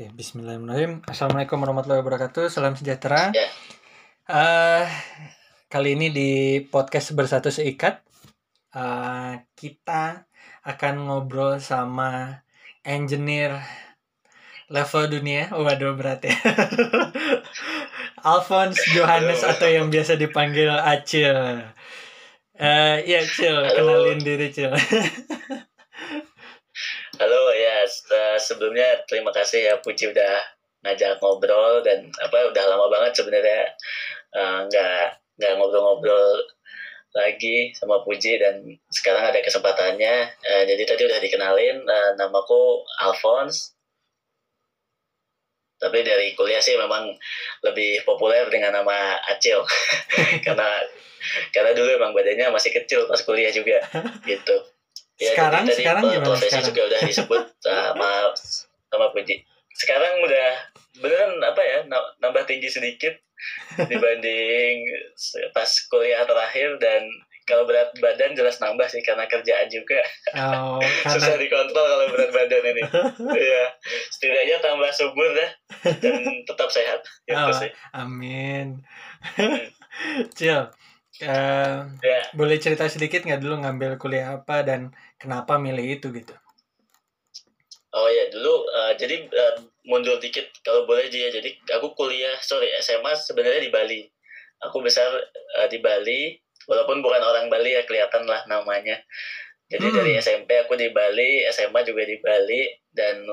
Oke, Bismillahirrahmanirrahim. Assalamualaikum warahmatullahi wabarakatuh. Salam sejahtera. Ya. Eh, kali ini di podcast bersatu seikat eh, kita akan ngobrol sama engineer level dunia. Waduh berat ya. Alphonse Johannes atau yang biasa dipanggil Acil. Eh, iya Cil, Halo. kenalin diri Cil. Halo ya se- sebelumnya terima kasih ya Puji udah ngajak ngobrol dan apa udah lama banget sebenarnya eh, nggak nggak ngobrol-ngobrol lagi sama Puji dan sekarang ada kesempatannya. Eh, jadi tadi udah dikenalin eh, namaku Alphonse. Tapi dari kuliah sih memang lebih populer dengan nama Acil. Karena karena dulu emang badannya masih kecil pas kuliah juga gitu Ya, Sekarang- tadi, sekarang gimana sekarang? juga udah disebut sama sama Puji sekarang udah beneran apa ya na- nambah tinggi sedikit dibanding pas kuliah terakhir dan kalau berat badan jelas nambah sih karena kerjaan juga Oh, susah karena dikontrol kalau berat badan ini Iya setidaknya tambah subur dah dan tetap sehat gitu Oh. sih amin. Cil, eh, ya boleh cerita sedikit nggak dulu ngambil kuliah apa dan kenapa milih itu gitu? Oh ya dulu eh, jadi eh, mundur dikit kalau boleh dia jadi aku kuliah sorry SMA sebenarnya di Bali aku besar eh, di Bali walaupun bukan orang Bali ya kelihatan lah namanya jadi Hmm. dari SMP aku di Bali SMA juga di Bali dan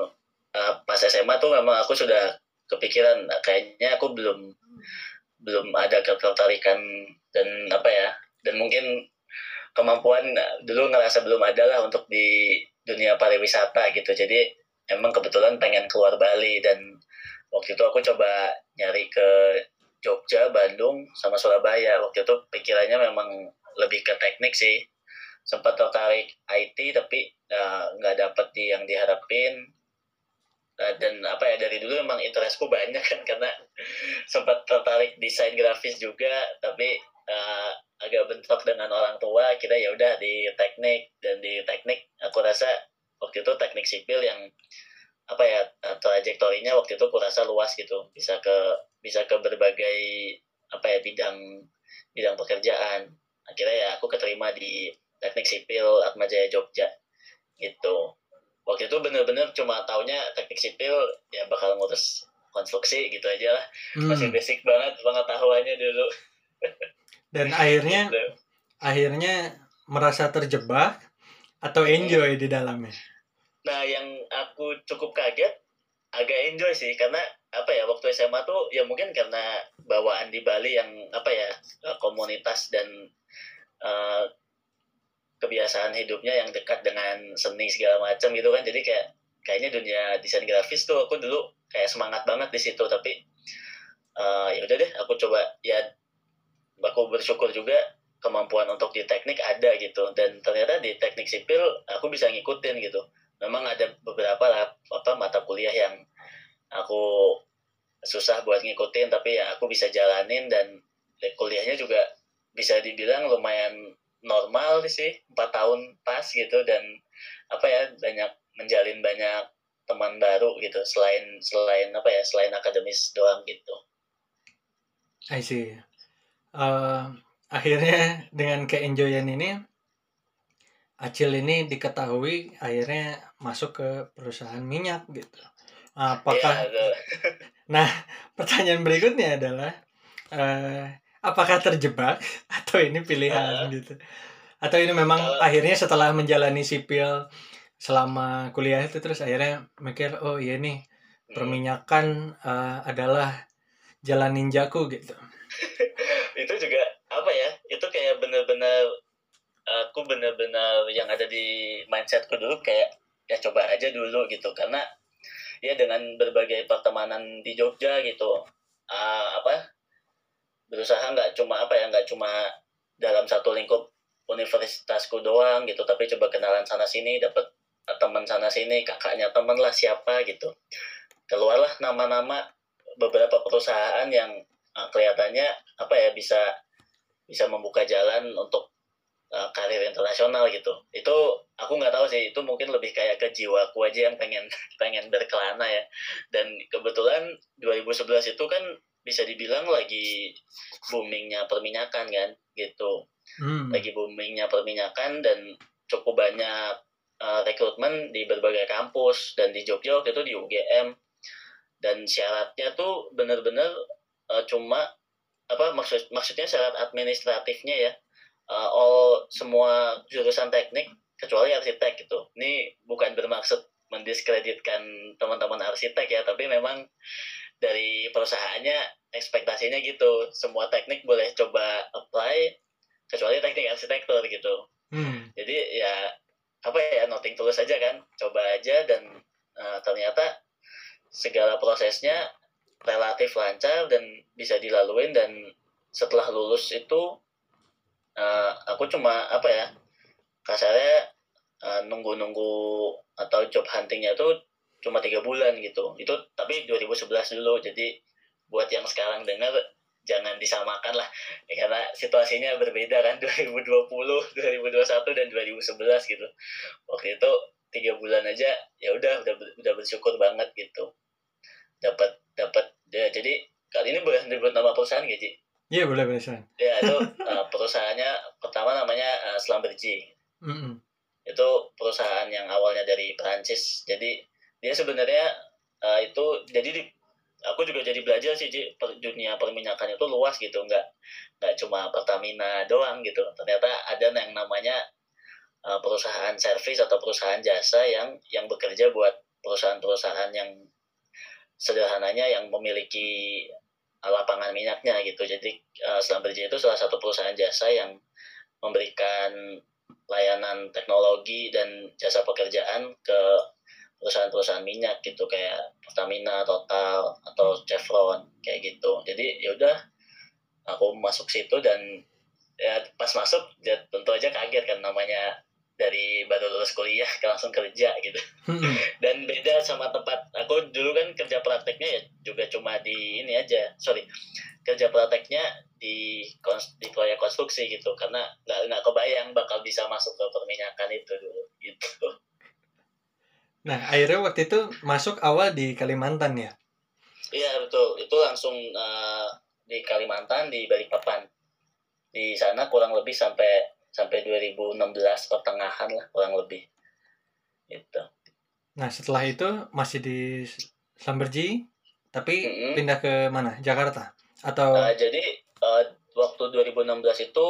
eh, pas SMA tuh memang aku sudah kepikiran nah, kayaknya aku belum belum ada ketertarikan dan apa ya dan mungkin kemampuan eh, dulu ngerasa belum ada lah untuk di dunia pariwisata gitu. Jadi emang kebetulan pengen keluar Bali dan waktu itu aku coba nyari ke Jogja, Bandung, sama Surabaya. Waktu itu pikirannya memang lebih ke teknik sih. Sempat tertarik IT tapi eh, nggak dapet di yang diharapin. Eh, dan apa ya dari dulu emang interestku banyak kan karena sempat tertarik desain grafis juga tapi eh, agak bentrok dengan orang tua kita ya udah di teknik dan di teknik aku rasa waktu itu teknik sipil yang apa ya eh, trajektorinya waktu itu aku rasa luas gitu. Bisa ke bisa ke berbagai apa ya bidang bidang pekerjaan. Akhirnya ya aku keterima di teknik sipil Atmajaya Jogja gitu. Waktu itu bener-bener cuma taunya teknik sipil ya bakal ngurus konstruksi gitu aja lah. Masih Hmm. basic banget pengetahuannya dulu Dan akhirnya gitu. akhirnya merasa terjebak atau enjoy di dalamnya. Nah, yang aku cukup kaget, agak enjoy sih, karena apa ya waktu SMA tuh ya mungkin karena bawaan di Bali yang apa ya eh, komunitas dan eh, kebiasaan hidupnya yang dekat dengan seni segala macam gitu kan, jadi kayak kayaknya dunia desain grafis tuh aku dulu kayak semangat banget di situ, tapi eh, ya udah deh, aku coba ya aku bersyukur juga kemampuan untuk di teknik ada gitu. Dan ternyata di teknik sipil aku bisa ngikutin gitu. Memang ada beberapa lah apa mata kuliah yang aku susah buat ngikutin tapi ya aku bisa jalanin dan kuliahnya juga bisa dibilang lumayan normal sih empat tahun pas gitu. Dan apa ya banyak menjalin banyak teman baru gitu selain selain apa ya selain akademis doang gitu. I see. Eh, akhirnya dengan keenjoyan ini Acil ini diketahui akhirnya masuk ke perusahaan minyak gitu. Apakah ya, ada- Nah, pertanyaan berikutnya adalah eh, apakah terjebak atau ini pilihan gitu? Atau ini memang Kalau- akhirnya setelah menjalani sipil selama kuliah itu terus akhirnya mikir oh iya nih Hmm. perminyakan eh, adalah jalan ninjaku gitu. itu juga apa ya itu kayak bener-bener aku bener-bener yang ada di mindsetku dulu kayak ya coba aja dulu gitu. Karena ya dengan berbagai pertemanan di Jogja gitu ah, apa berusaha nggak cuma apa ya nggak cuma dalam satu lingkup universitasku doang gitu tapi coba kenalan sana sini dapat teman sana sini kakaknya teman lah siapa gitu. Keluarlah nama-nama beberapa perusahaan yang uh, kelihatannya apa ya bisa bisa membuka jalan untuk uh, karir internasional gitu. Itu aku nggak tahu sih itu mungkin lebih kayak ke jiwaku aja yang pengen pengen berkelana ya. Dan kebetulan 2011 itu kan bisa dibilang lagi boomingnya perminyakan kan gitu. Hmm. lagi boomingnya perminyakan dan cukup banyak uh, rekrutmen di berbagai kampus dan di Jogja waktu itu di UGM dan syaratnya tuh bener-bener uh, cuma apa maksud maksudnya syarat administratifnya ya. Uh, all semua jurusan teknik kecuali arsitek gitu. Ini bukan bermaksud mendiskreditkan teman-teman arsitek ya tapi memang dari perusahaannya ekspektasinya gitu. Semua teknik boleh coba apply kecuali teknik arsitektur gitu. Hmm. jadi ya apa ya noting tulus aja kan. Coba aja dan uh, ternyata segala prosesnya relatif lancar dan bisa dilaluin dan setelah lulus itu uh, aku cuma apa ya kasarnya uh, nunggu-nunggu atau job huntingnya tuh cuma tiga bulan gitu. Itu tapi 2011 dulu jadi buat yang sekarang dengar jangan disamakan lah. Ya, karena situasinya berbeda kan 2020 2021 dan 2011 gitu. Waktu itu tiga bulan aja ya udah udah udah bersyukur banget gitu dapat dapat ya, jadi kali ini boleh disebut nama perusahaan gak sih iya boleh boleh ya itu uh, perusahaannya pertama namanya uh, Slambergy mm -hmm. itu perusahaan yang awalnya dari Perancis. Jadi dia sebenarnya uh, itu jadi di, aku juga jadi belajar sih Ji, per, dunia perminyakan itu luas gitu nggak nggak cuma Pertamina doang gitu. Ternyata ada yang namanya uh, perusahaan servis atau perusahaan jasa yang yang bekerja buat perusahaan-perusahaan yang sederhananya yang memiliki lapangan minyaknya gitu jadi uh, Slamberji itu salah satu perusahaan jasa yang memberikan layanan teknologi dan jasa pekerjaan ke perusahaan-perusahaan minyak gitu kayak Pertamina, Total atau Chevron kayak gitu. Jadi ya udah aku masuk situ dan ya pas masuk ya tentu aja kaget kan namanya dari baru lulus kuliah ke langsung kerja gitu. Hmm. dan beda sama tempat aku dulu kan kerja prakteknya ya juga cuma di ini aja. Sorry. Kerja prakteknya di di proyek konstruksi gitu karena nggak nggak kebayang bakal bisa masuk ke perminyakan itu dulu gitu. Nah, akhirnya waktu itu masuk awal di Kalimantan ya? Iya, betul. Itu langsung uh, di Kalimantan, di Balikpapan. Di sana kurang lebih sampai sampai 2016 pertengahan lah, kurang lebih. Itu. Nah, setelah itu masih di Samberji, tapi mm -hmm. pindah ke mana? Jakarta? Atau uh, jadi uh, waktu 2016 itu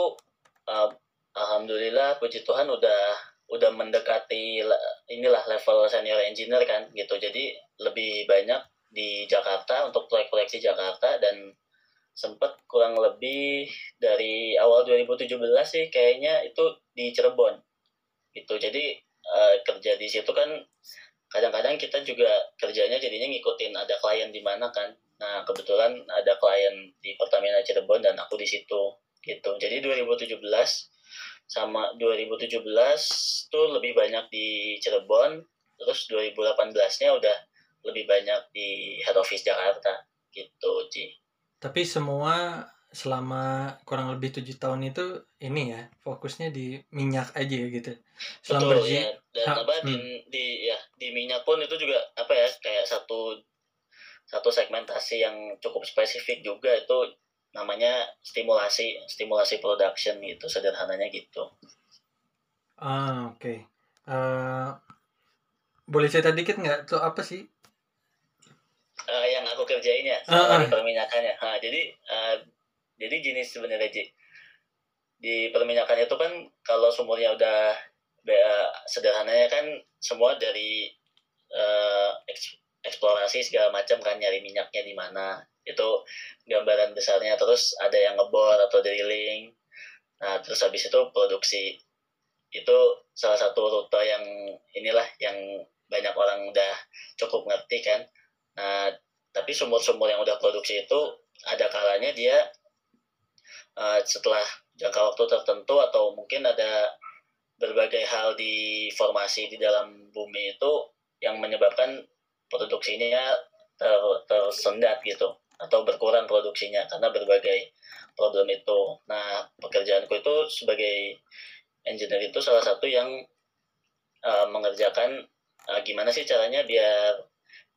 uh, alhamdulillah puji Tuhan udah udah mendekati inilah level senior engineer kan gitu jadi lebih banyak di Jakarta untuk proyek-proyek di Jakarta dan sempat kurang lebih dari awal 2017 sih kayaknya itu di Cirebon. Gitu. Jadi uh, kerja di situ kan kadang-kadang kita juga kerjanya jadinya ngikutin ada klien di mana kan. Nah kebetulan ada klien di Pertamina Cirebon dan aku di situ. Gitu. Jadi 2017 sama 2017 tuh lebih banyak di Cirebon. Terus 2018-nya udah lebih banyak di head office Jakarta. Gitu Ci. Tapi semua selama kurang lebih tujuh tahun itu ini ya fokusnya di minyak aja gitu. Selama Betul, ya. Dan ha, apa hmm. di, di ya di minyak pun itu juga apa ya kayak satu satu segmentasi yang cukup spesifik juga itu namanya stimulasi stimulasi production gitu sederhananya gitu ah oke okay. uh, eh, boleh cerita dikit nggak tuh apa sih uh, yang aku kerjain ya uh, uh. perminyakannya. Nah, jadi uh, jadi jenis sebenarnya Ji. di perminyakan itu kan kalau sumurnya udah sederhananya kan semua dari uh, eksplorasi segala macam kan nyari minyaknya di mana. Itu gambaran besarnya terus ada yang ngebor atau drilling nah terus habis itu produksi. Itu salah satu rute yang inilah yang banyak orang udah cukup ngerti kan nah tapi sumur-sumur yang udah produksi itu ada kalanya dia uh, setelah jangka waktu tertentu atau mungkin ada berbagai hal di formasi di dalam bumi itu yang menyebabkan produksinya ter, tersendat gitu atau berkurang produksinya karena berbagai problem itu. Nah, pekerjaanku itu sebagai engineer itu salah satu yang uh, mengerjakan uh, gimana sih caranya biar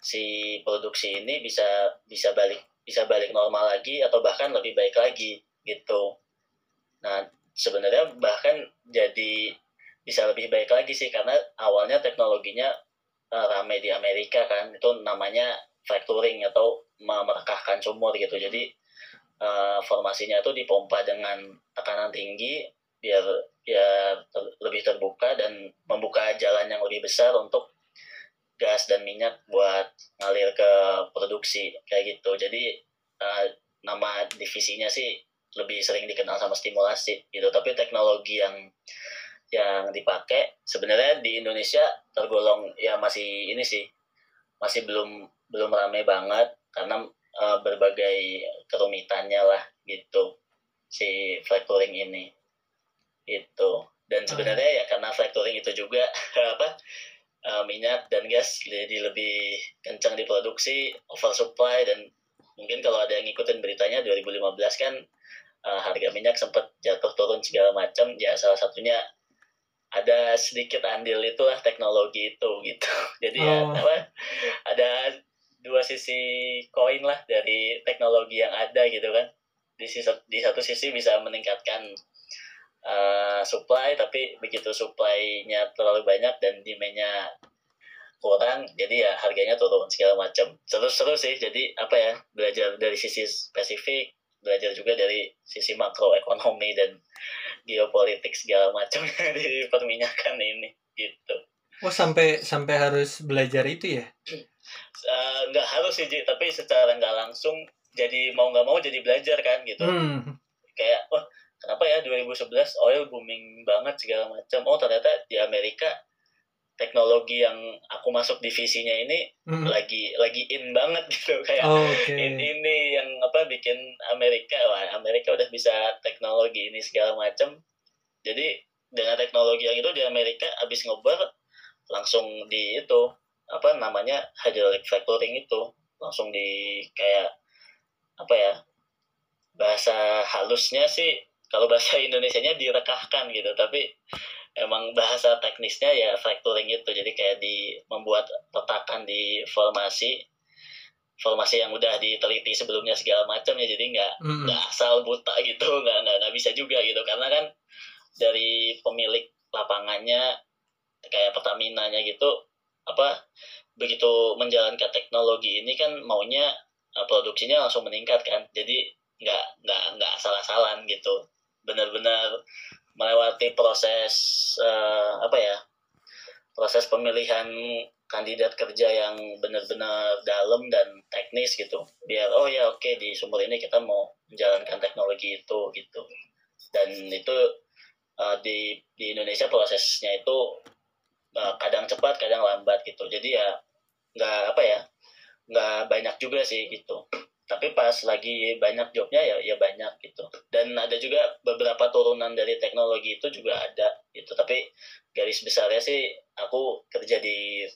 si produksi ini bisa bisa balik bisa balik normal lagi atau bahkan lebih baik lagi gitu. Nah sebenarnya bahkan jadi bisa lebih baik lagi sih karena awalnya teknologinya uh, ramai di Amerika kan itu namanya fracturing atau merekahkan sumur gitu jadi uh, formasinya itu dipompa dengan tekanan tinggi biar ya ter lebih terbuka dan membuka jalan yang lebih besar untuk gas dan minyak buat ngalir ke produksi kayak gitu. Jadi uh, nama divisinya sih lebih sering dikenal sama stimulasi gitu. Tapi teknologi yang yang dipakai sebenarnya di Indonesia tergolong ya masih ini sih masih belum belum ramai banget karena uh, berbagai kerumitannya lah gitu si fracturing ini itu dan sebenarnya ya karena fracturing itu juga apa uh, minyak dan gas jadi lebih kencang diproduksi, oversupply dan mungkin kalau ada yang ngikutin beritanya 2015 kan uh, harga minyak sempat jatuh turun segala macam. Ya salah satunya ada sedikit andil itulah teknologi itu gitu. Jadi ya, oh. ya apa ada dua sisi koin lah dari teknologi yang ada gitu kan. Di sisi di satu sisi bisa meningkatkan uh, supply tapi begitu supply-nya terlalu banyak dan demand-nya kurang jadi ya harganya turun segala macam. Seru-seru sih jadi apa ya belajar dari sisi spesifik belajar juga dari sisi makroekonomi dan geopolitik segala macam di perminyakan ini gitu. Oh sampai sampai harus belajar itu ya? Uh, nggak harus sih tapi secara nggak langsung jadi mau nggak mau jadi belajar kan gitu. Hmm. Kayak wah kenapa ya 2011 oil booming banget segala macam oh ternyata di Amerika teknologi yang aku masuk divisinya ini hmm. lagi lagi in banget gitu kayak oh, okay. in ini yang apa bikin Amerika wah Amerika udah bisa teknologi ini segala macam jadi dengan teknologi yang itu di Amerika abis ngobar langsung di itu apa namanya hydraulic fracturing itu langsung di kayak apa ya bahasa halusnya sih kalau bahasa Indonesia-nya direkahkan gitu tapi emang bahasa teknisnya ya fracturing itu. Jadi kayak di membuat petakan di formasi formasi yang udah diteliti sebelumnya segala macam ya jadi nggak nggak mm. asal buta gitu nggak nggak bisa juga gitu. Karena kan dari pemilik lapangannya kayak Pertamina nya gitu apa begitu menjalankan teknologi ini kan maunya uh, produksinya langsung meningkat kan. Jadi nggak nggak nggak salah-salan gitu benar-benar melewati proses uh, apa ya proses pemilihan kandidat kerja yang benar-benar dalam dan teknis gitu. Biar oh ya oke okay, di sumber ini kita mau menjalankan teknologi itu gitu. Dan itu uh, di di Indonesia prosesnya itu uh, kadang cepat kadang lambat gitu. Jadi ya nggak apa ya nggak banyak juga sih gitu tapi pas lagi banyak jobnya ya ya banyak gitu. Dan ada juga beberapa turunan dari teknologi itu juga ada gitu. Tapi garis besarnya sih aku kerja di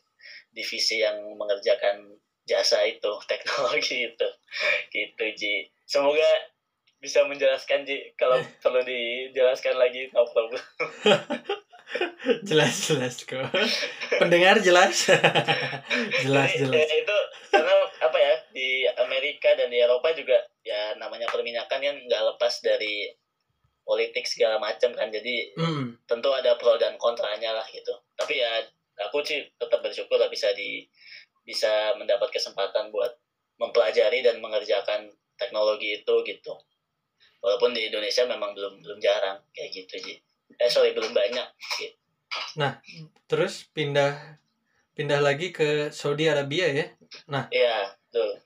divisi yang mengerjakan jasa itu teknologi itu. Gitu Ji. Semoga bisa menjelaskan Ji kalau perlu dijelaskan lagi no problem jelas jelas kok. Pendengar jelas. Jelas jelas. ya, itu karena apa ya di Amerika dan di Eropa juga ya namanya perminyakan kan nggak lepas dari politik segala macam kan jadi mm. tentu ada pro dan kontranya lah gitu. Tapi ya aku sih tetap bersyukur lah bisa di bisa mendapat kesempatan buat mempelajari dan mengerjakan teknologi itu gitu. Walaupun di Indonesia memang belum belum jarang kayak gitu sih eh sorry belum banyak. Gitu. nah terus pindah pindah lagi ke Saudi Arabia ya? Nah iya tuh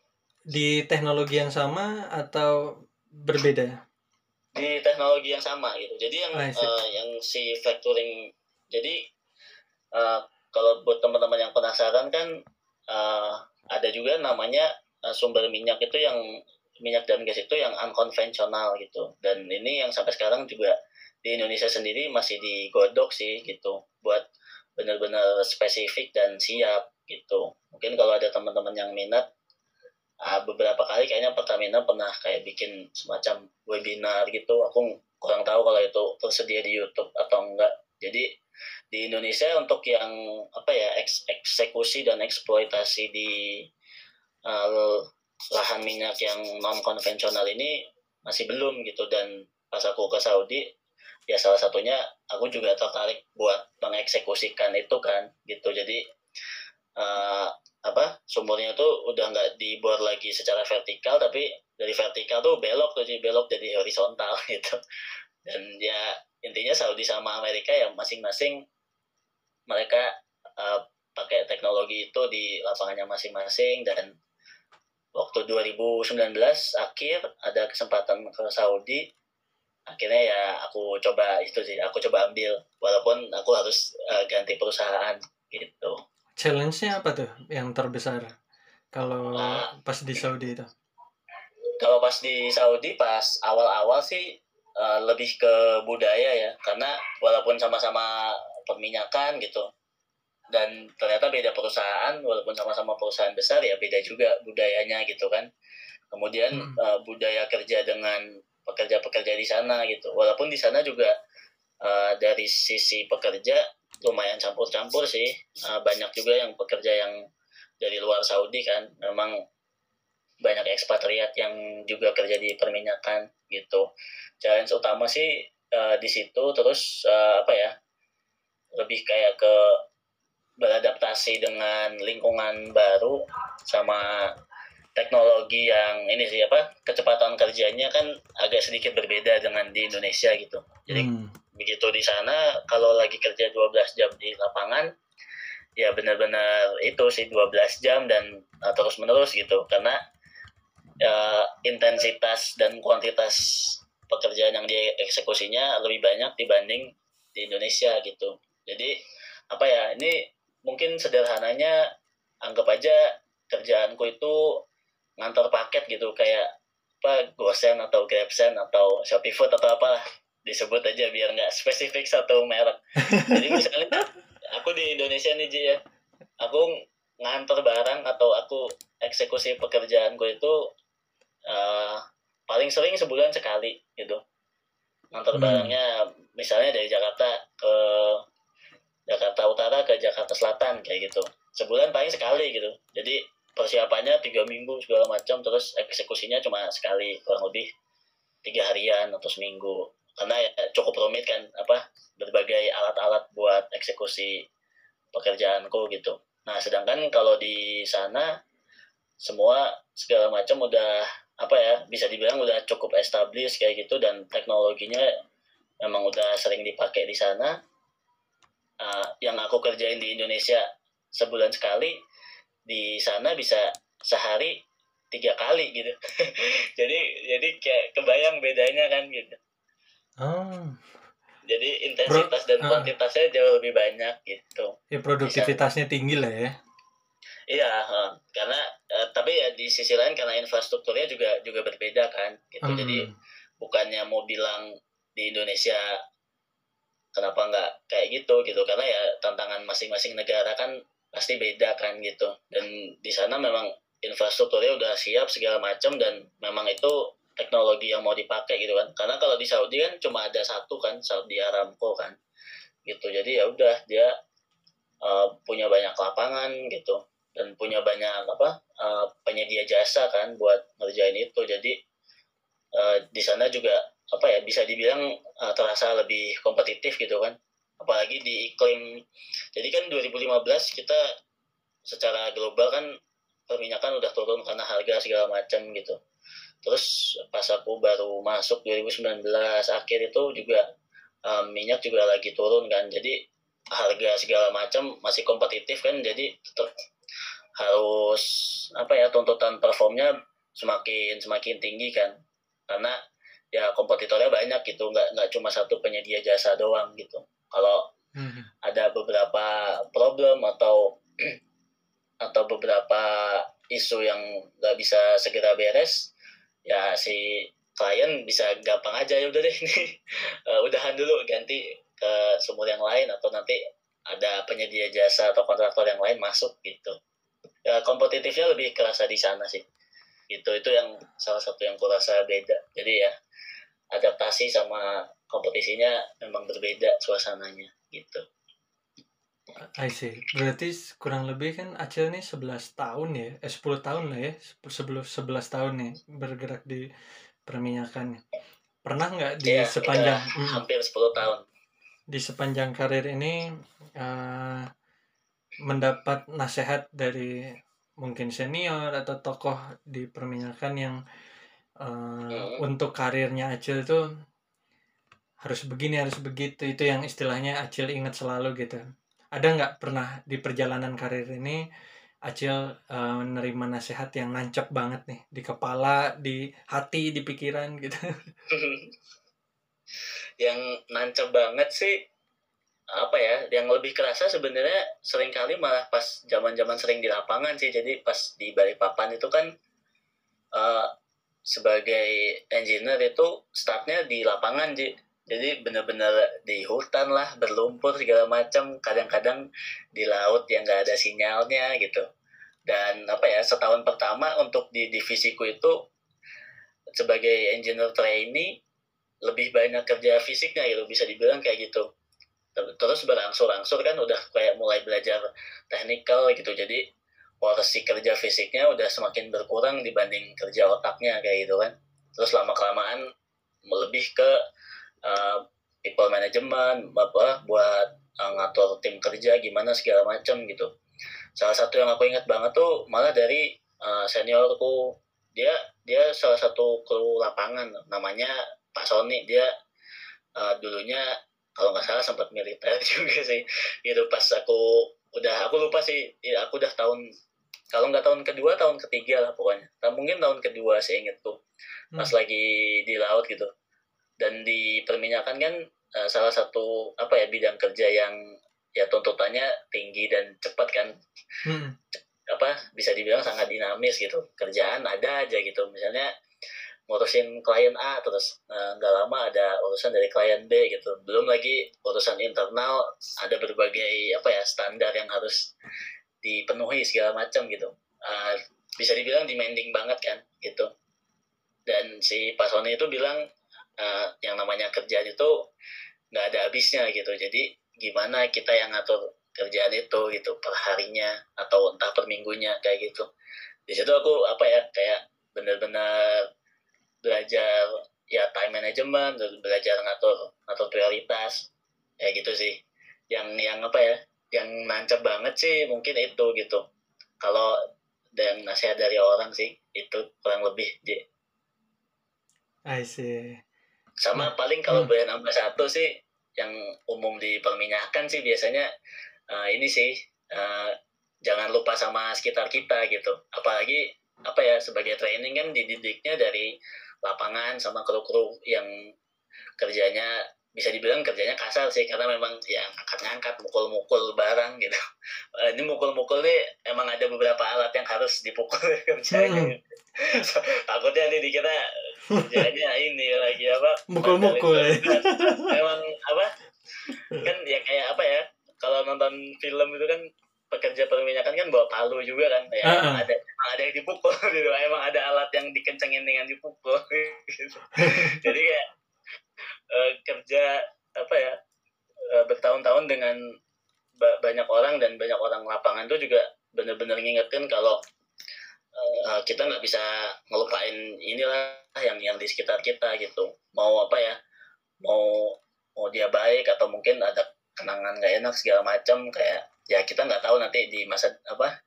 di teknologi yang sama atau berbeda? Di teknologi yang sama gitu. Jadi yang uh, yang si factoring jadi uh, kalau buat teman-teman yang penasaran kan uh, ada juga namanya uh, sumber minyak itu yang minyak dan gas itu yang unkonvensional gitu. Dan ini yang sampai sekarang juga di Indonesia sendiri masih digodok sih gitu. Buat benar-benar spesifik dan siap gitu. Mungkin kalau ada teman-teman yang minat uh, beberapa kali kayaknya Pertamina pernah kayak bikin semacam webinar gitu. Aku kurang tahu kalau itu tersedia di YouTube atau enggak. Jadi di Indonesia untuk yang apa ya eks, eksekusi dan eksploitasi di uh, lahan minyak yang non konvensional ini masih belum gitu. Dan pas aku ke Saudi ya salah satunya aku juga tertarik buat mengeksekusikan itu kan gitu. Jadi uh, apa sumurnya tuh udah nggak dibor lagi secara vertikal tapi dari vertikal tuh belok tuh jadi belok jadi horizontal gitu. Dan ya intinya Saudi sama Amerika ya masing-masing mereka uh, pakai teknologi itu di lapangannya masing-masing. Dan waktu 2019 akhir ada kesempatan ke Saudi akhirnya ya aku coba itu sih aku coba ambil walaupun aku harus uh, ganti perusahaan gitu. Challenge-nya apa tuh yang terbesar? Kalau nah, pas di Saudi itu? Kalau pas di Saudi pas awal-awal sih uh, lebih ke budaya ya karena walaupun sama-sama perminyakan gitu dan ternyata beda perusahaan walaupun sama-sama perusahaan besar ya beda juga budayanya gitu kan. Kemudian hmm. uh, budaya kerja dengan pekerja-pekerja di sana gitu. Walaupun di sana juga uh, dari sisi pekerja lumayan campur-campur sih. Uh, banyak juga yang pekerja yang dari luar Saudi kan. Memang banyak ekspatriat yang juga kerja di perminyakan gitu. Challenge utama sih uh, di situ terus uh, apa ya lebih kayak ke beradaptasi dengan lingkungan baru sama teknologi yang ini sih apa kecepatan kerjanya kan agak sedikit berbeda dengan di Indonesia gitu. Jadi hmm. begitu di sana kalau lagi kerja 12 jam di lapangan ya benar-benar itu sih 12 jam dan uh, terus menerus gitu karena uh, intensitas dan kuantitas pekerjaan yang dieksekusinya lebih banyak dibanding di Indonesia gitu. Jadi apa ya ini mungkin sederhananya anggap aja kerjaanku itu ngantar paket gitu kayak apa GoSend atau GrabSend atau Shopee Food atau apa disebut aja biar nggak spesifik satu merek. Jadi misalnya aku di Indonesia nih Ji ya, aku ngantar barang atau aku eksekusi pekerjaanku itu uh, paling sering sebulan sekali gitu. Ngantar hmm. barangnya misalnya dari Jakarta ke Jakarta Utara ke Jakarta Selatan kayak gitu sebulan paling sekali gitu jadi persiapannya tiga minggu segala macam terus eksekusinya cuma sekali kurang lebih tiga harian atau seminggu. Karena ya cukup rumit kan apa berbagai alat-alat buat eksekusi pekerjaanku gitu. Nah sedangkan kalau di sana semua segala macam udah apa ya bisa dibilang udah cukup established kayak gitu dan teknologinya memang udah sering dipakai di sana. Uh, yang aku kerjain di Indonesia sebulan sekali di sana bisa sehari tiga kali gitu. Jadi jadi kayak kebayang bedanya kan gitu. Oh. jadi intensitas Pro, dan ah. kuantitasnya uh, jauh lebih banyak gitu. Ya produktivitasnya tinggi lah ya. Iya uh, karena uh, tapi ya di sisi lain karena infrastrukturnya juga juga berbeda kan gitu. Hmm. jadi bukannya mau bilang di Indonesia kenapa nggak kayak gitu gitu. Karena ya tantangan masing-masing negara kan pasti beda kan gitu. Dan di sana memang infrastrukturnya udah siap segala macam dan memang itu teknologi yang mau dipakai gitu kan. Karena kalau di Saudi kan cuma ada satu kan Saudi Aramco kan gitu. Jadi ya udah dia uh, punya banyak lapangan gitu dan punya banyak apa uh, penyedia jasa kan buat ngerjain itu. Jadi uh, di sana juga apa ya bisa dibilang uh, terasa lebih kompetitif gitu kan apalagi di iklim. Jadi kan 2015 kita secara global kan perminyakan udah turun karena harga segala macam gitu. Terus pas aku baru masuk 2019 akhir itu juga um, minyak juga lagi turun kan. Jadi harga segala macam masih kompetitif kan. Jadi tetap harus apa ya tuntutan performnya semakin semakin tinggi kan. Karena ya kompetitornya banyak gitu. Nggak nggak cuma satu penyedia jasa doang gitu kalau hmm. ada beberapa problem atau atau beberapa isu yang nggak bisa segera beres ya si klien bisa gampang aja ya udah deh ini. Uh, udahan dulu ganti ke sumur yang lain atau nanti ada penyedia jasa atau kontraktor yang lain masuk gitu. Ya, kompetitifnya lebih kerasa di sana sih. Itu itu yang salah satu yang kurasa beda. Jadi ya adaptasi sama kompetisinya memang berbeda suasananya gitu I see. Berarti kurang lebih kan Acil nih 11 tahun ya, eh 10 tahun lah ya, sebelum 11 tahun nih bergerak di perminyakan. Pernah nggak di Iya, sepanjang kita mm, hampir 10 tahun di sepanjang karir ini eh, mendapat nasihat dari mungkin senior atau tokoh di perminyakan yang eh, Hmm. untuk karirnya Acil tuh harus begini harus begitu itu yang istilahnya Acil ingat selalu gitu. Ada nggak pernah di perjalanan karir ini Acil eh, menerima nasihat yang nancep banget nih? Di kepala di hati di pikiran gitu. Yang nancep banget sih apa ya yang lebih kerasa sebenarnya sering kali malah pas zaman-zaman sering di lapangan sih. Jadi pas di Balikpapan itu kan eh, sebagai engineer itu startnya di lapangan Ji. Jadi bener-bener di hutan lah berlumpur segala macam kadang-kadang di laut yang nggak ada sinyalnya gitu. Dan apa ya setahun pertama untuk di divisiku itu sebagai engineer trainee lebih banyak kerja fisiknya gitu bisa dibilang kayak gitu. Terus berangsur-angsur kan udah kayak mulai belajar teknikal gitu. Jadi porsi kerja fisiknya udah semakin berkurang dibanding kerja otaknya kayak gitu kan. Terus lama kelamaan lebih ke uh, people management apa buat uh, ngatur tim kerja gimana segala macam gitu. Salah satu yang aku ingat banget tuh malah dari uh, seniorku. Dia dia salah satu kru lapangan namanya Pak Sony. Dia uh, dulunya kalau nggak salah sempat militer juga sih. Gitu pas aku udah aku lupa sih. Ya, aku udah tahun kalau nggak tahun kedua tahun ketiga lah pokoknya. Nah, mungkin tahun kedua saya ingetku pas Hmm. lagi di laut gitu dan di perminyakan kan uh, salah satu apa ya bidang kerja yang ya tuntutannya tinggi dan cepat kan. Hmm. apa bisa dibilang sangat dinamis gitu. Kerjaan ada aja gitu. Misalnya ngurusin klien A terus eh, nggak lama ada urusan dari klien B gitu. Belum lagi urusan internal ada berbagai apa ya standar yang harus dipenuhi segala macam gitu. Eh, bisa dibilang demanding banget kan gitu. Dan si Pak Sony itu bilang eh, yang namanya kerjaan itu nggak ada habisnya gitu jadi gimana kita yang ngatur kerjaan itu gitu per harinya atau entah per minggunya kayak gitu di situ aku apa ya kayak benar-benar belajar ya time management belajar ngatur ngatur prioritas kayak gitu sih yang yang apa ya yang nancep banget sih mungkin itu gitu kalau dan nasihat dari orang sih itu kurang lebih. I see. Sama paling kalau Hmm. nambah satu sih yang umum di perminyakan sih biasanya eh, ini sih eh, jangan lupa sama sekitar kita gitu. Apalagi apa ya sebagai training kan dididiknya dari lapangan sama kru-kru yang kerjanya bisa dibilang kerjanya kasar sih karena memang ya angkat-ngangkat mukul-mukul barang gitu. Eh, ini mukul-mukul nih emang ada beberapa alat yang harus dipukul kerjanya takutnya nih dikira kerjanya ini lagi apa Mukul-mukul memang apa kan ya kayak apa ya kalau nonton film itu kan pekerja perminyakan kan bawa palu juga kan ya emang ah. ada emang ada yang dipukul gitu emang ada alat yang dikencengin dengan dipukul gitu. jadi kayak eh, kerja apa ya eh, bertahun-tahun dengan ba- banyak orang dan banyak orang lapangan itu juga benar-benar ngingetin kalau eh, kita nggak bisa ngelupain inilah yang yang di sekitar kita gitu. Mau apa ya? Mau mau dia baik atau mungkin ada kenangan nggak enak segala macam kayak ya kita nggak tahu nanti di masa apa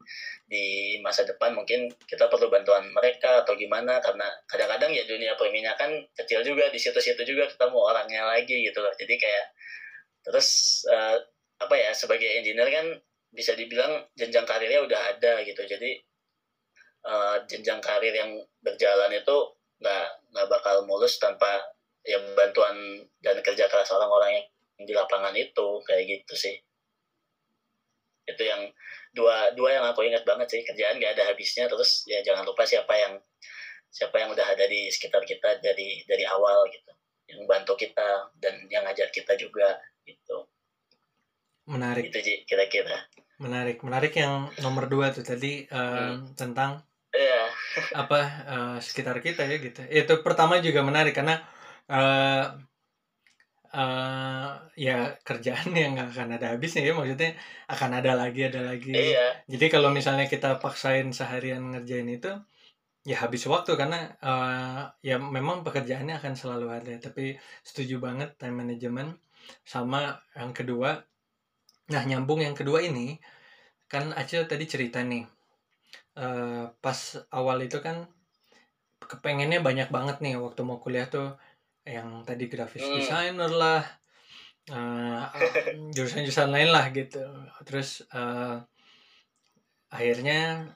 di masa depan mungkin kita perlu bantuan mereka atau gimana karena kadang-kadang ya dunia perminyakan kecil juga di situ-situ juga ketemu orangnya lagi gitu loh. Jadi kayak terus eh, apa ya sebagai engineer kan bisa dibilang jenjang karirnya udah ada gitu. Jadi eh, jenjang karir yang berjalan itu nggak nggak bakal mulus tanpa ya bantuan dan kerja keras orang-orang yang di lapangan itu kayak gitu sih. Itu yang dua dua yang aku ingat banget sih. Kerjaan gak ada habisnya terus ya jangan lupa siapa yang siapa yang udah ada di sekitar kita dari dari awal gitu yang bantu kita dan yang ngajar kita juga gitu. Menarik, itu Ji, kira-kira. Menarik, menarik yang nomor dua tuh tadi eh, Hmm. tentang ya apa eh, sekitar kita ya gitu. Itu pertama juga menarik karena uh, uh, ya kerjaan yang nggak akan ada habisnya ya. Maksudnya akan ada lagi ada lagi. Iya. Jadi kalau misalnya kita paksain seharian ngerjain itu ya habis waktu karena uh, ya memang pekerjaannya akan selalu ada. Tapi setuju banget time management sama yang kedua. Nah nyambung yang kedua ini kan Acil tadi cerita nih uh, pas awal itu kan kepengennya banyak banget nih waktu mau kuliah tuh yang tadi grafis hmm. designer lah uh, jurusan-jurusan lain lah gitu terus uh, akhirnya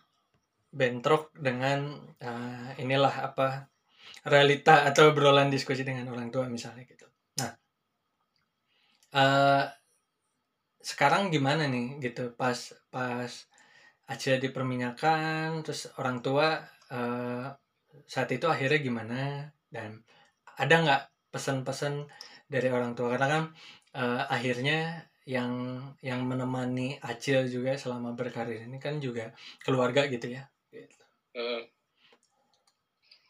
bentrok dengan uh, inilah apa realita atau obrolan diskusi dengan orang tua misalnya gitu. Nah, uh, sekarang gimana nih gitu pas pas Acil diperminyakan terus orang tua uh, saat itu akhirnya gimana dan ada nggak pesan-pesan dari orang tua karena kan uh, akhirnya yang yang menemani Acil juga selama berkarir ini kan juga keluarga gitu ya gitu. Hmm.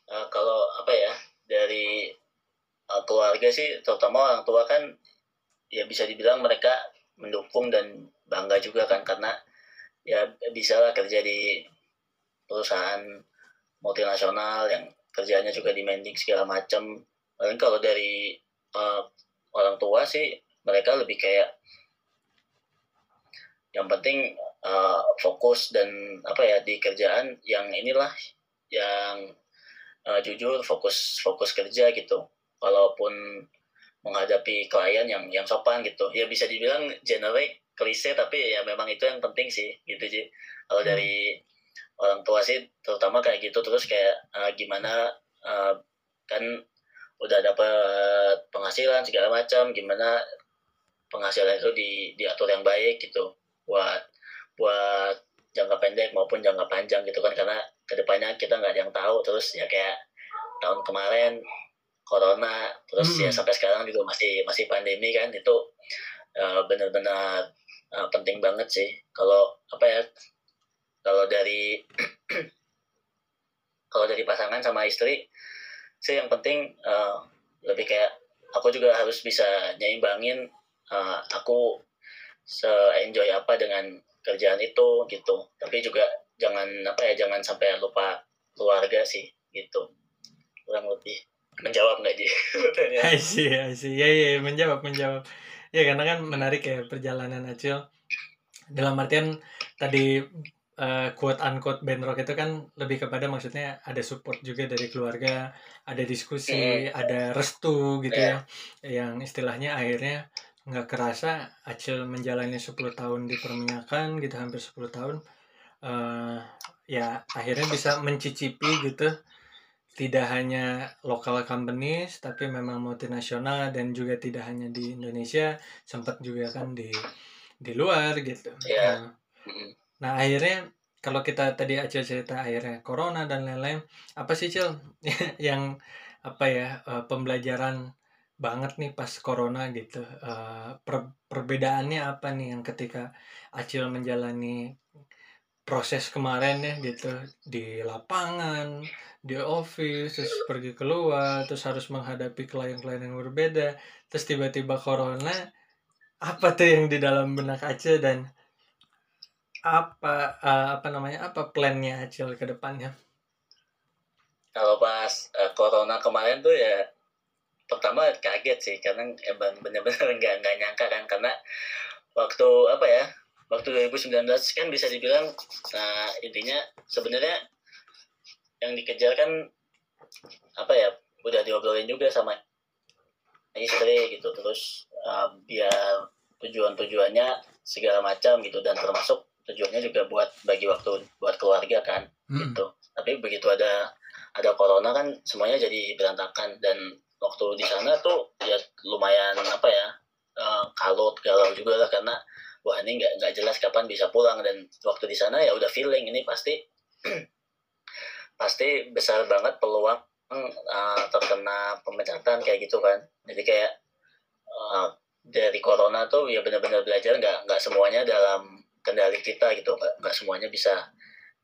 Uh, kalau apa ya dari uh, keluarga sih terutama orang tua kan ya bisa dibilang mereka mendukung dan bangga juga kan karena ya bisa lah kerja di perusahaan multinasional yang kerjanya juga demanding segala macam. Paling kalau dari uh, orang tua sih mereka lebih kayak yang penting uh, fokus dan apa ya di kerjaan yang inilah yang uh, jujur fokus fokus kerja gitu walaupun menghadapi klien yang yang sopan gitu ya bisa dibilang generic klise tapi ya memang itu yang penting sih gitu sih kalau hmm. dari orang tua sih terutama kayak gitu terus kayak uh, gimana uh, kan udah dapat penghasilan segala macam gimana penghasilan itu di diatur yang baik gitu buat buat jangka pendek maupun jangka panjang gitu kan karena ke depannya kita nggak ada yang tahu terus ya kayak tahun kemarin corona terus ya hmm. ya sampai sekarang juga masih masih pandemi kan itu uh, benar-benar uh, penting banget sih. Kalau apa ya kalau dari kalau dari pasangan sama istri sih yang penting uh, lebih kayak aku juga harus bisa nyimbangin uh, aku se enjoy apa dengan kerjaan itu gitu. Tapi juga jangan apa ya jangan sampai lupa keluarga sih gitu. Kurang lebih. Menjawab nggak sih I see I ya ya menjawab menjawab ya karena kan menarik ya perjalanan Acil dalam artian tadi uh, quote unquote bentrok itu kan lebih kepada maksudnya ada support juga dari keluarga ada diskusi mm. ada restu gitu yeah. ya yang istilahnya akhirnya nggak kerasa Acil menjalani 10 tahun di perminyakan gitu hampir 10 tahun uh, ya akhirnya bisa mencicipi gitu tidak hanya lokal companies tapi memang multinasional dan juga tidak hanya di Indonesia sempat juga kan di di luar gitu. Yeah. nah, nah akhirnya kalau kita tadi Acil cerita akhirnya corona dan lain-lain apa sih Cil yang apa ya uh, pembelajaran banget nih pas corona gitu? Uh, per perbedaannya apa nih yang ketika Acil menjalani proses kemarin ya gitu. Di lapangan di office terus pergi keluar terus harus menghadapi klien-klien yang berbeda. Terus tiba-tiba corona apa tuh yang di dalam benak Acil dan apa uh, apa namanya apa plannya Acil ke depannya? Kalau pas uh, corona kemarin tuh ya pertama kaget sih karena emang benar-benar nggak nggak nyangka kan karena waktu apa ya waktu 2019 kan bisa dibilang nah intinya sebenarnya yang dikejar kan apa ya udah diobrolin juga sama istri gitu. Terus uh, biar tujuan-tujuannya segala macam gitu. Dan termasuk tujuannya juga buat bagi waktu buat keluarga kan hmm. gitu. Tapi begitu ada ada corona kan semuanya jadi berantakan. Dan waktu di sana tuh ya lumayan apa ya uh, kalut galau juga lah. Karena wah ini nggak nggak jelas kapan bisa pulang. Dan waktu di sana ya udah feeling ini pasti pasti besar banget peluang uh, terkena pemecatan kayak gitu kan. Jadi kayak uh, dari corona tuh ya benar-benar belajar nggak nggak semuanya dalam kendali kita gitu. Nggak nggak semuanya bisa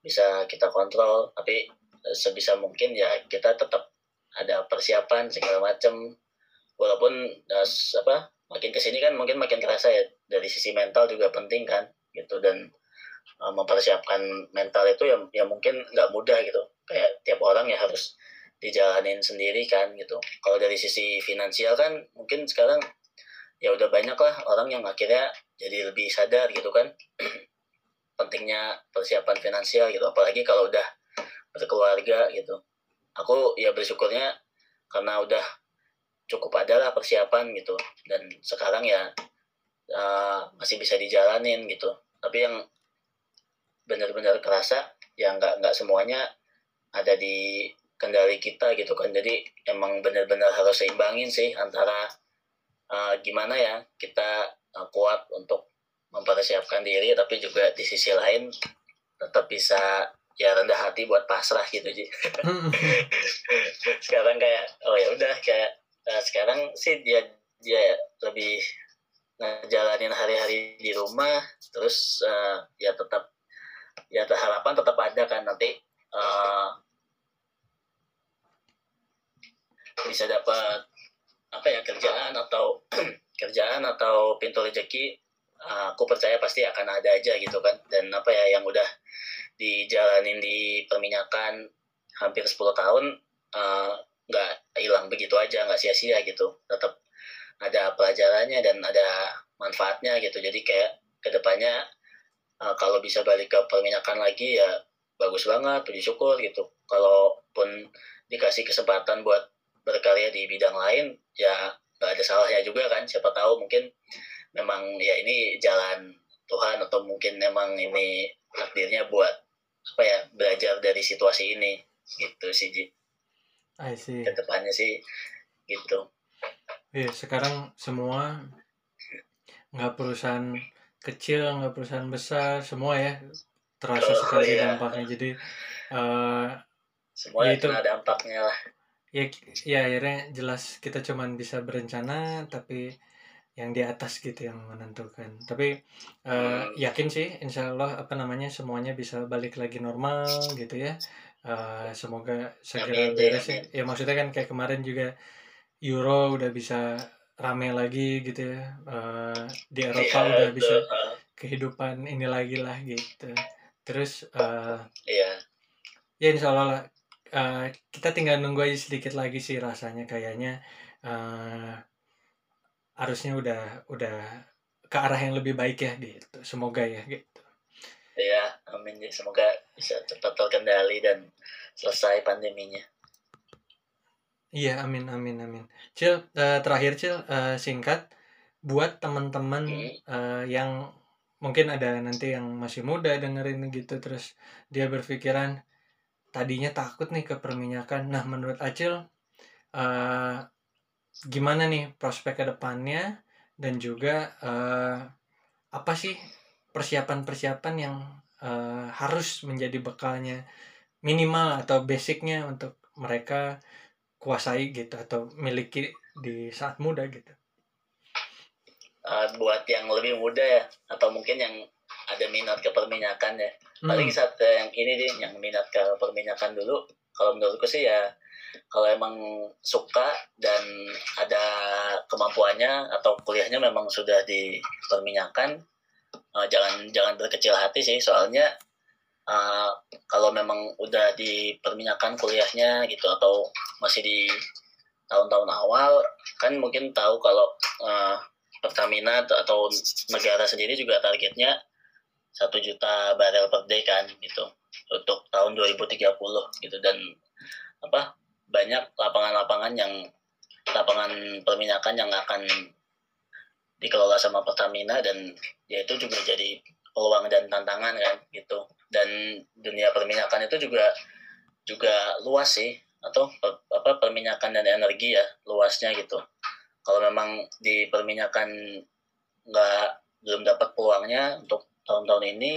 bisa kita kontrol. Tapi sebisa mungkin ya kita tetap ada persiapan segala macam walaupun uh, apa makin ke sini kan mungkin makin terasa ya dari sisi mental juga penting kan gitu. Dan uh, mempersiapkan mental itu yang yang mungkin nggak mudah gitu. Kayak tiap orang ya harus dijalanin sendiri kan gitu. Kalau dari sisi finansial kan mungkin sekarang ya udah banyak lah orang yang akhirnya jadi lebih sadar gitu kan. Pentingnya persiapan finansial gitu apalagi kalau udah berkeluarga gitu. Aku ya bersyukurnya karena udah cukup ada lah persiapan gitu. Dan sekarang ya uh, masih bisa dijalanin gitu. Tapi yang benar-benar kerasa ya nggak nggak semuanya ada di kendali kita gitu kan. Jadi emang benar-benar harus seimbangin sih antara uh, gimana ya kita uh, kuat untuk mempersiapkan diri tapi juga di sisi lain tetap bisa ya rendah hati buat pasrah gitu sih sekarang kayak oh ya udah kayak uh, sekarang sih dia dia lebih ngejalanin hari-hari di rumah terus uh, ya tetap ya harapan tetap ada kan nanti uh, bisa dapat apa ya kerjaan atau kerjaan atau pintu rezeki uh, aku percaya pasti akan ada aja gitu kan. Dan apa ya yang udah dijalanin di perminyakan hampir 10 tahun nggak hilang begitu aja nggak sia-sia gitu. Tetap ada pelajarannya dan ada manfaatnya gitu. Jadi kayak ke depannya uh, kalau bisa balik ke perminyakan lagi ya bagus banget puji syukur gitu. Kalaupun dikasih kesempatan buat berkarya di bidang lain ya nggak ada salahnya juga kan siapa tahu mungkin memang ya ini jalan Tuhan atau mungkin memang ini takdirnya buat apa ya belajar dari situasi ini. Gitu sih. I see. Ke depannya sih gitu. Iya sekarang semua nggak perusahaan kecil nggak perusahaan besar semua ya terasa oh, sekali iya. dampaknya jadi uh, semua ya itu dampaknya lah ya ya akhirnya jelas kita cuman bisa berencana tapi yang di atas gitu yang menentukan tapi uh, yakin sih insya Allah apa namanya semuanya bisa balik lagi normal gitu ya uh, semoga segera beres ya. ya maksudnya kan kayak kemarin juga Euro udah bisa rame lagi gitu ya. Uh, di Eropa ya, udah bisa kehidupan ini lagi lah gitu. Terus uh, iya. ya insya Allah lah uh, kita tinggal nunggu aja sedikit lagi sih rasanya. Kayaknya uh, harusnya udah udah ke arah yang lebih baik ya gitu. Semoga ya gitu ya. Amin ya. Semoga bisa cepat terkendali dan selesai pandeminya. Iya amin amin amin. Cil uh, terakhir cil uh, singkat buat teman-teman hmm. uh, yang mungkin ada nanti yang masih muda dengerin gitu terus dia berpikiran tadinya takut nih ke perminyakan nah menurut Acil uh, gimana nih prospek ke depannya? Dan juga uh, apa sih persiapan-persiapan yang uh, harus menjadi bekalnya minimal atau basicnya untuk mereka kuasai gitu atau miliki di saat muda gitu uh, buat yang lebih muda ya atau mungkin yang ada minat ke perminyakan ya paling hmm. saat yang ini deh yang minat ke perminyakan dulu kalau menurutku sih ya kalau emang suka dan ada kemampuannya atau kuliahnya memang sudah di perminyakan uh, jangan jangan berkecil hati sih soalnya uh, kalau memang udah di perminyakan kuliahnya gitu atau masih di tahun-tahun awal kan mungkin tahu kalau uh, Pertamina atau negara sendiri juga targetnya satu juta barel per day kan gitu untuk tahun 2030 gitu dan apa banyak lapangan-lapangan yang lapangan perminyakan yang akan dikelola sama Pertamina dan ya itu juga jadi peluang dan tantangan kan gitu. Dan dunia perminyakan itu juga juga luas sih atau apa perminyakan dan energi ya luasnya gitu. Kalau memang di perminyakan nggak belum dapat peluangnya untuk tahun-tahun ini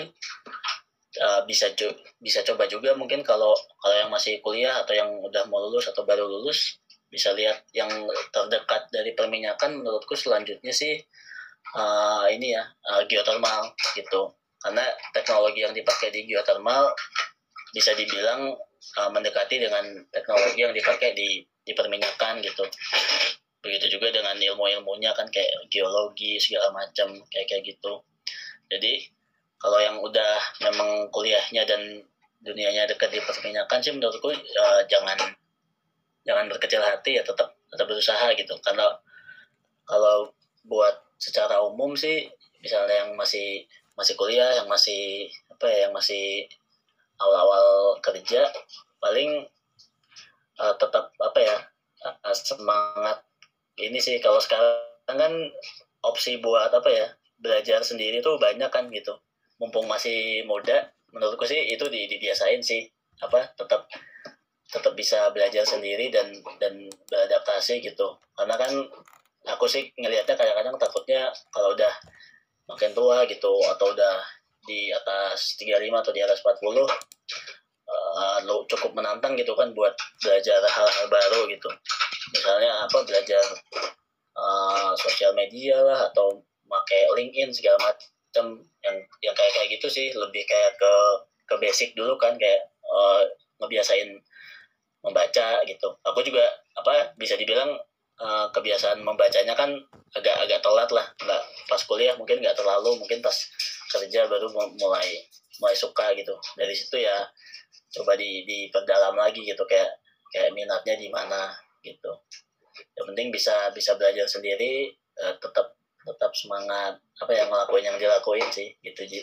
uh, bisa bisa coba juga mungkin kalau kalau yang masih kuliah atau yang udah mau lulus atau baru lulus bisa lihat yang terdekat dari perminyakan menurutku selanjutnya sih uh, ini ya uh, geothermal gitu. Karena teknologi yang dipakai di geothermal bisa dibilang uh, mendekati dengan teknologi yang dipakai di di perminyakan gitu. Begitu juga dengan ilmu-ilmunya kan kayak geologi segala macam kayak kayak gitu. Jadi kalau yang udah memang kuliahnya dan dunianya dekat di perminyakan sih menurutku uh, jangan jangan berkecil hati ya tetap tetap berusaha gitu. Karena kalau buat secara umum sih misalnya yang masih masih kuliah yang masih apa ya yang masih awal-awal kerja paling uh, tetap apa ya uh, semangat ini sih. Kalau sekarang kan opsi buat apa ya belajar sendiri tuh banyak kan gitu. Mumpung masih muda menurutku sih itu di, dibiasain sih. Apa tetap tetap bisa belajar sendiri dan dan beradaptasi gitu. Karena kan aku sih ngelihatnya kadang-kadang takutnya kalau udah makin tua gitu atau udah di atas 35 atau di atas 40 uh, lo cukup menantang gitu kan buat belajar hal-hal baru gitu. Misalnya apa belajar uh, sosial media lah atau pakai LinkedIn segala macam yang yang kayak kayak gitu sih. Lebih kayak ke ke basic dulu kan kayak uh, ngebiasain membaca gitu. Aku juga apa bisa dibilang uh, kebiasaan membacanya kan agak agak telat lah. Nggak pas kuliah mungkin nggak terlalu mungkin pas kerja baru mulai mulai suka gitu. Dari situ ya coba di diperdalam lagi gitu kayak kayak minatnya di mana gitu. Yang penting bisa bisa belajar sendiri uh, tetap tetap semangat. Apa yang ngelakuin yang dilakuin sih gitu Ji.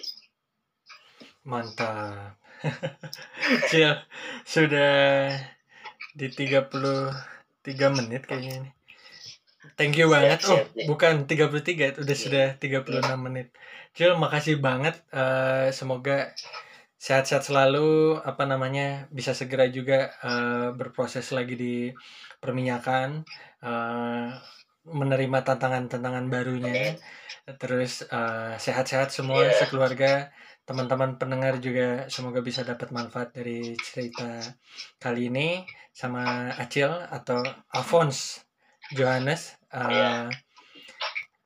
Mantap. Sudah di 33 menit kayaknya ini Thank you banget. Oh, bukan 33, udah sudah 36 menit. Cil, makasih banget. Uh, semoga sehat-sehat selalu. Apa namanya? Bisa segera juga uh, berproses lagi di perminyakan. Uh, menerima tantangan-tantangan barunya. Terus uh, sehat-sehat semua yeah. sekeluarga. Teman-teman pendengar juga semoga bisa dapat manfaat dari cerita kali ini sama Acil atau Alphonse Johannes uh, yeah.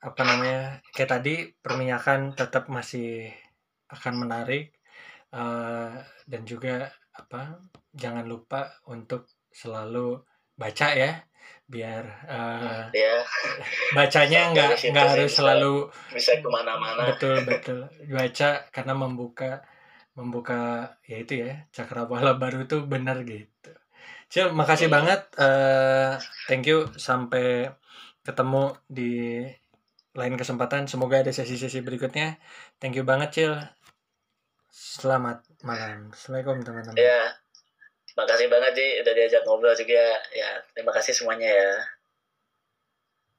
apa namanya kayak tadi perminyakan tetap masih akan menarik uh, dan juga apa jangan lupa untuk selalu baca ya biar uh, yeah. bacanya nggak nggak harus bisa, selalu bisa ke mana-mana betul betul baca karena membuka membuka ya itu ya cakrawala baru tuh benar gitu Cil, makasih banget. Uh, thank you. Sampai ketemu di lain kesempatan. Semoga ada sesi-sesi berikutnya. Thank you banget, Cil. Selamat malam. Assalamualaikum, teman-teman. Ya, makasih banget, Ji. Udah diajak ngobrol juga. Ya, terima kasih semuanya ya.